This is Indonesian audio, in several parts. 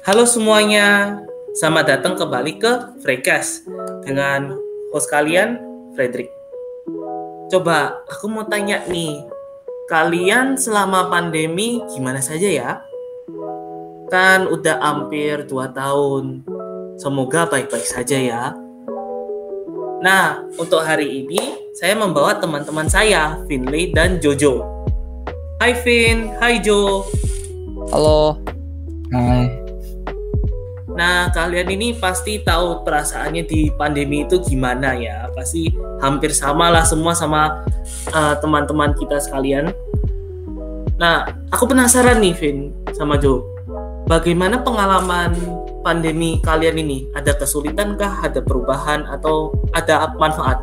Halo semuanya, selamat datang kembali ke Freecast dengan host kalian, Frederick. Coba aku mau tanya nih, kalian selama pandemi gimana saja ya? Kan udah hampir 2 tahun. Semoga baik-baik saja ya. Nah, untuk hari ini saya membawa teman-teman saya, Finley dan Jojo. Hai Vin, hai Jo. Halo. Hai. Nah, kalian ini pasti tahu perasaannya di pandemi itu gimana ya. Pasti hampir sama lah semua sama uh, teman-teman kita sekalian. Nah, aku penasaran nih Vin sama Jo. Bagaimana pengalaman pandemi kalian ini? Ada kesulitan kah? Ada perubahan atau ada manfaat?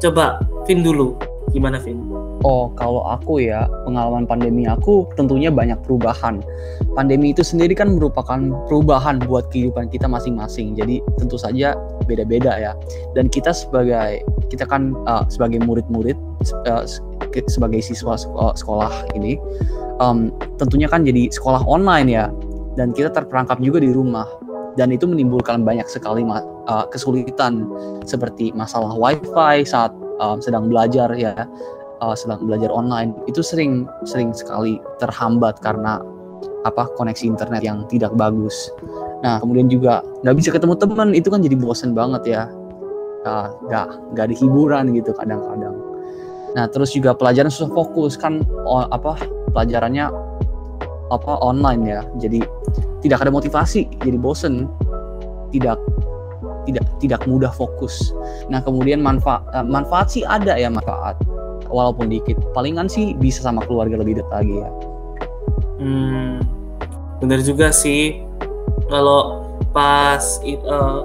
Coba Vin dulu. Gimana Vin? Oh, kalau aku ya, pengalaman pandemi aku tentunya banyak perubahan. Pandemi itu sendiri kan merupakan perubahan buat kehidupan kita masing-masing. Jadi tentu saja beda-beda ya. Dan kita sebagai kita kan uh, sebagai murid-murid uh, sebagai siswa sekolah ini um, tentunya kan jadi sekolah online ya dan kita terperangkap juga di rumah dan itu menimbulkan banyak sekali uh, kesulitan seperti masalah wifi saat sedang belajar ya uh, sedang belajar online itu sering sering sekali terhambat karena apa koneksi internet yang tidak bagus. Nah kemudian juga nggak bisa ketemu teman itu kan jadi bosen banget ya. Nggak uh, nggak ada hiburan gitu kadang-kadang. Nah terus juga pelajaran susah fokus kan oh, apa pelajarannya apa online ya. Jadi tidak ada motivasi jadi bosen. Tidak tidak tidak mudah fokus. Nah kemudian manfaat eh, manfaat sih ada ya manfaat walaupun dikit. Palingan sih bisa sama keluarga lebih dekat lagi ya. Hmm bener juga sih. Kalau pas uh,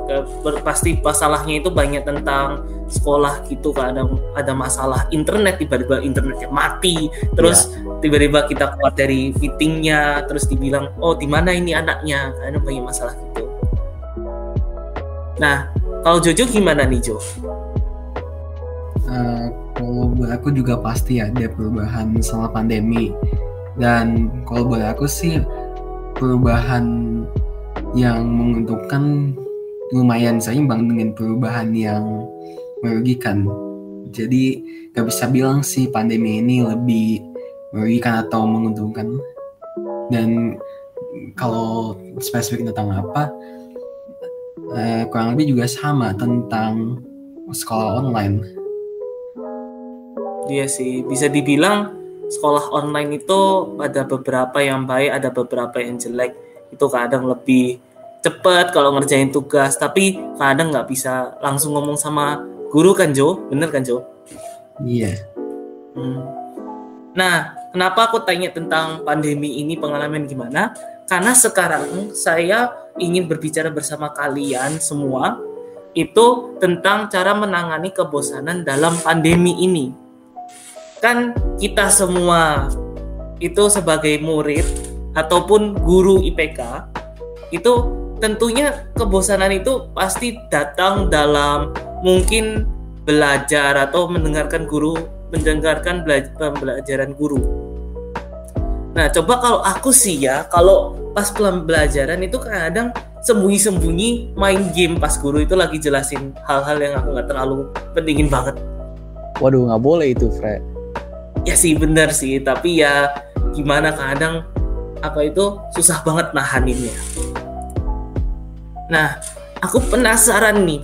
pasti masalahnya itu banyak tentang sekolah gitu kadang ada masalah internet tiba-tiba internetnya mati. Terus yeah tiba-tiba kita keluar dari meetingnya terus dibilang oh di mana ini anaknya? Karena banyak masalah gitu. Nah kalau Jojo gimana nih Jo? Kalau buat aku juga pasti ada perubahan selama pandemi. Dan kalau buat aku sih perubahan yang menguntungkan lumayan seimbang dengan perubahan yang merugikan. Jadi gak bisa bilang sih pandemi ini lebih merugikan atau menguntungkan. Dan kalau spesifik tentang apa eh, kurang lebih juga sama tentang sekolah online iya sih bisa dibilang sekolah online itu ada beberapa yang baik ada beberapa yang jelek itu kadang lebih cepat kalau ngerjain tugas tapi kadang nggak bisa langsung ngomong sama guru kan Jo bener kan Jo iya yeah. hmm. nah Kenapa aku tanya tentang pandemi ini pengalaman gimana? Karena sekarang saya ingin berbicara bersama kalian semua itu tentang cara menangani kebosanan dalam pandemi ini. Kan kita semua itu sebagai murid ataupun guru IPK itu tentunya kebosanan itu pasti datang dalam mungkin belajar atau mendengarkan guru mendengarkan pembelajaran guru. Nah, coba kalau aku sih ya, kalau pas pembelajaran itu kadang sembunyi-sembunyi main game pas guru itu lagi jelasin hal-hal yang aku nggak terlalu pentingin banget. Waduh, nggak boleh itu, Fred. Ya sih bener sih, tapi ya gimana kadang apa itu susah banget nahaninnya. Nah, aku penasaran nih,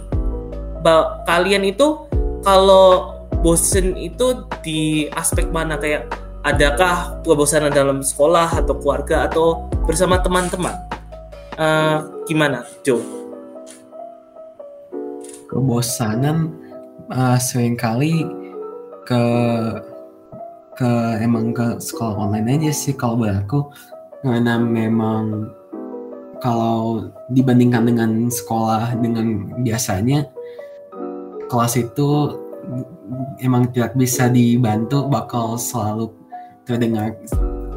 bahwa kalian itu kalau bosen itu di aspek mana kayak adakah kebosanan dalam sekolah atau keluarga atau bersama teman-teman uh, gimana Jo? Kebosanan uh, sering kali ke ke emang ke sekolah online aja sih kalau buat aku karena memang kalau dibandingkan dengan sekolah dengan biasanya kelas itu emang tidak bisa dibantu bakal selalu terdengar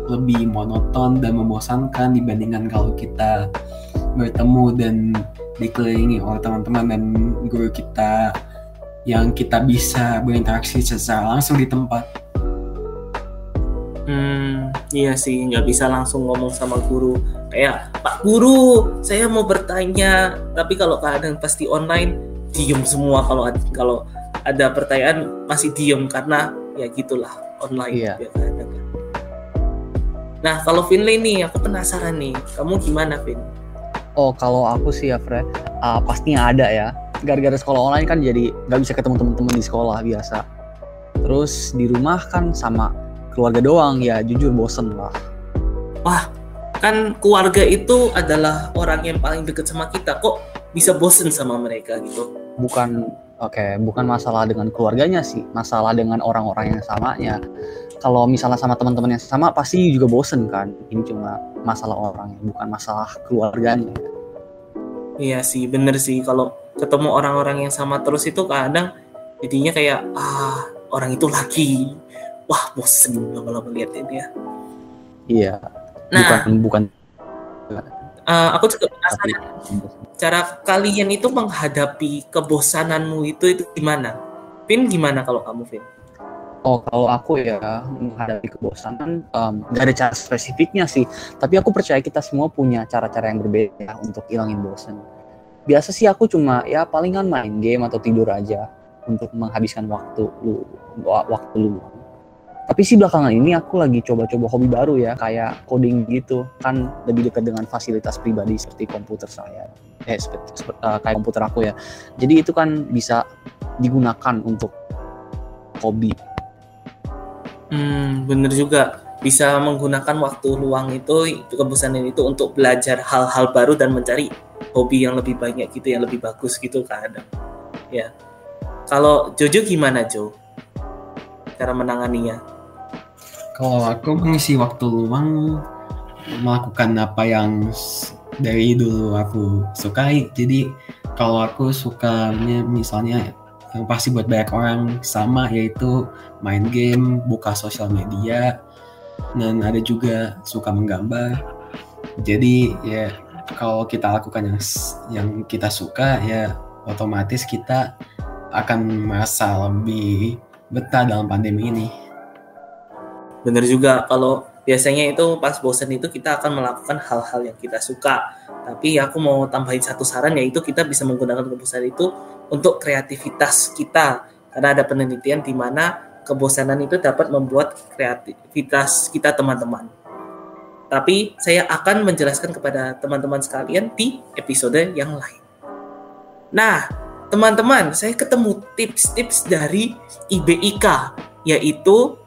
lebih monoton dan membosankan dibandingkan kalau kita bertemu dan dikelilingi oleh teman-teman dan guru kita yang kita bisa berinteraksi secara langsung di tempat. Hmm, iya sih, nggak bisa langsung ngomong sama guru. Kayak, Pak Guru, saya mau bertanya. Tapi kalau keadaan pasti online, diem semua kalau kalau ada pertanyaan masih diem karena ya gitulah online. Iya. ya kadang. Nah, kalau Finlay nih, aku penasaran nih, kamu gimana, Vin? Oh kalau aku sih ya Fred, uh, pastinya ada ya. Gara-gara sekolah online kan jadi nggak bisa ketemu teman-teman di sekolah biasa. Terus di rumah kan sama keluarga doang ya jujur bosen lah. Kan keluarga itu adalah orang yang paling dekat sama kita, kok bisa bosen sama mereka gitu? Bukan oke bukan masalah dengan keluarganya sih, masalah dengan orang-orang yang samanya. Kalau misalnya sama teman-teman yang sama pasti juga bosen kan. Ini cuma masalah orangnya bukan masalah keluarganya. Iya sih, bener sih. Kalau ketemu orang-orang yang sama terus itu kadang jadinya kayak ah orang itu lagi wah bosen lama-lama liatin dia. Iya. Nah, Bukan bukan eh, aku juga penasaran cara kalian itu menghadapi kebosananmu itu itu gimana? Vin gimana kalau kamu Vin? Oh, kalau aku ya menghadapi kebosanan em, nggak ada cara spesifiknya sih. Tapi aku percaya kita semua punya cara-cara yang berbeda untuk hilangin bosan. Biasa sih aku cuma ya palingan main game atau tidur aja untuk menghabiskan waktu lu wa- waktu lu. Tapi sih belakangan ini aku lagi coba-coba hobi baru ya kayak coding gitu kan lebih dekat dengan fasilitas pribadi seperti komputer saya. Eh seperti, seperti- eh, kayak komputer aku ya. Jadi itu kan bisa digunakan untuk hobi Hmm, bener juga bisa menggunakan waktu luang itu, itu kebosanan itu untuk belajar hal-hal baru dan mencari hobi yang lebih banyak gitu, yang lebih bagus gitu kadang. Ya. Kalau Jojo gimana Jo? Cara menanganinya? Kalau aku mengisi waktu luang melakukan apa yang dari dulu aku sukai. Jadi kalau aku sukanya misalnya yang pasti buat banyak orang sama yaitu main game, buka sosial media, dan ada juga suka menggambar. Jadi ya kalau kita lakukan yang yang kita suka ya otomatis kita akan merasa lebih betah dalam pandemi ini. Bener juga kalau biasanya itu pas bosan itu kita akan melakukan hal-hal yang kita suka. Tapi aku mau tambahin satu saran yaitu kita bisa menggunakan kebosanan itu untuk kreativitas kita. Karena ada penelitian di mana kebosanan itu dapat membuat kreativitas kita teman-teman. Tapi saya akan menjelaskan kepada teman-teman sekalian di episode yang lain. Nah, teman-teman, saya ketemu tips-tips dari IBIK yaitu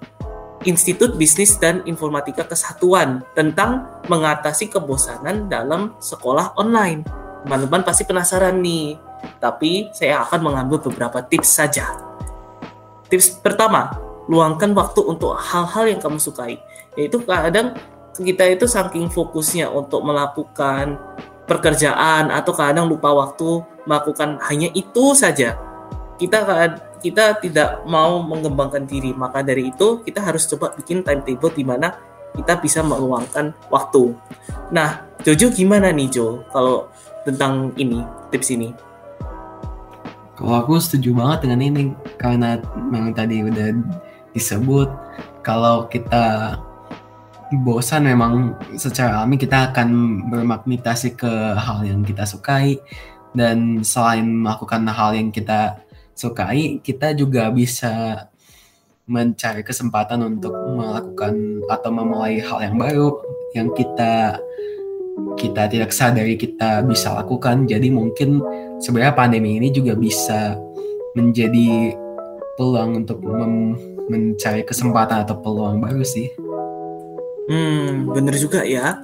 Institut Bisnis dan Informatika Kesatuan tentang mengatasi kebosanan dalam sekolah online. Teman-teman pasti penasaran nih, tapi saya akan mengambil beberapa tips saja. Tips pertama, luangkan waktu untuk hal-hal yang kamu sukai. Yaitu kadang kita itu saking fokusnya untuk melakukan pekerjaan atau kadang lupa waktu melakukan hanya itu saja. Kita kita tidak mau mengembangkan diri. Maka dari itu kita harus coba bikin timetable di mana kita bisa meluangkan waktu. Nah, Jojo gimana nih Jo kalau tentang ini tips ini? Kalau aku setuju banget dengan ini karena memang tadi udah disebut kalau kita bosan memang secara alami kita akan bermagnetasi ke hal yang kita sukai dan selain melakukan hal yang kita sukai kita juga bisa mencari kesempatan untuk melakukan atau memulai hal yang baru yang kita kita tidak sadari kita bisa lakukan jadi mungkin sebenarnya pandemi ini juga bisa menjadi peluang untuk mencari kesempatan atau peluang baru sih. Hmm, bener juga ya.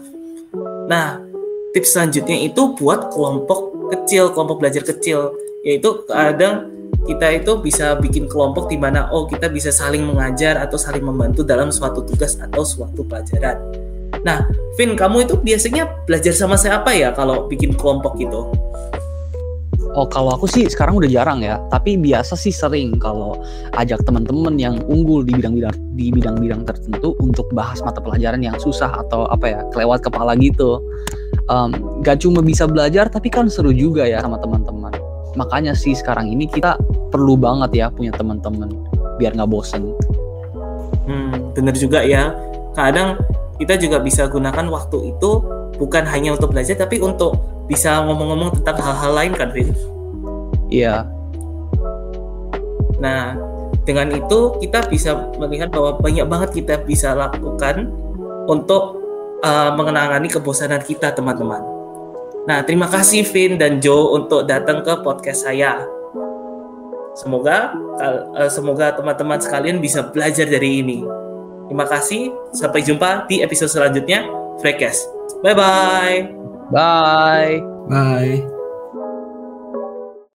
Nah, tips selanjutnya itu buat kelompok kecil, kelompok belajar kecil. Yaitu kadang kita itu bisa bikin kelompok di mana oh kita bisa saling mengajar atau saling membantu dalam suatu tugas atau suatu pelajaran. Nah, Vin, kamu itu biasanya belajar sama siapa ya kalau bikin kelompok gitu? Oh kalau aku sih sekarang udah jarang ya, tapi biasa sih sering kalau ajak teman-teman yang unggul di bidang-bidang di bidang-bidang tertentu untuk bahas mata pelajaran yang susah atau apa ya kelewat kepala gitu. Em, gak cuma bisa belajar tapi kan seru juga ya sama teman-teman. Makanya sih sekarang ini kita perlu banget ya punya teman-teman biar nggak bosen. Hmm, bener juga ya. kadang kita juga bisa gunakan waktu itu bukan hanya untuk belajar tapi untuk bisa ngomong-ngomong tentang hal-hal lain kan Vin Iya, Nah, dengan itu kita bisa melihat bahwa banyak banget kita bisa lakukan untuk uh, mengenangani kebosanan kita, teman-teman. Nah, terima kasih Vin dan Joe untuk datang ke podcast saya. Semoga uh, semoga teman-teman sekalian bisa belajar dari ini. Terima kasih. Sampai jumpa di episode selanjutnya. Freecast. Bye bye. bye. Bye.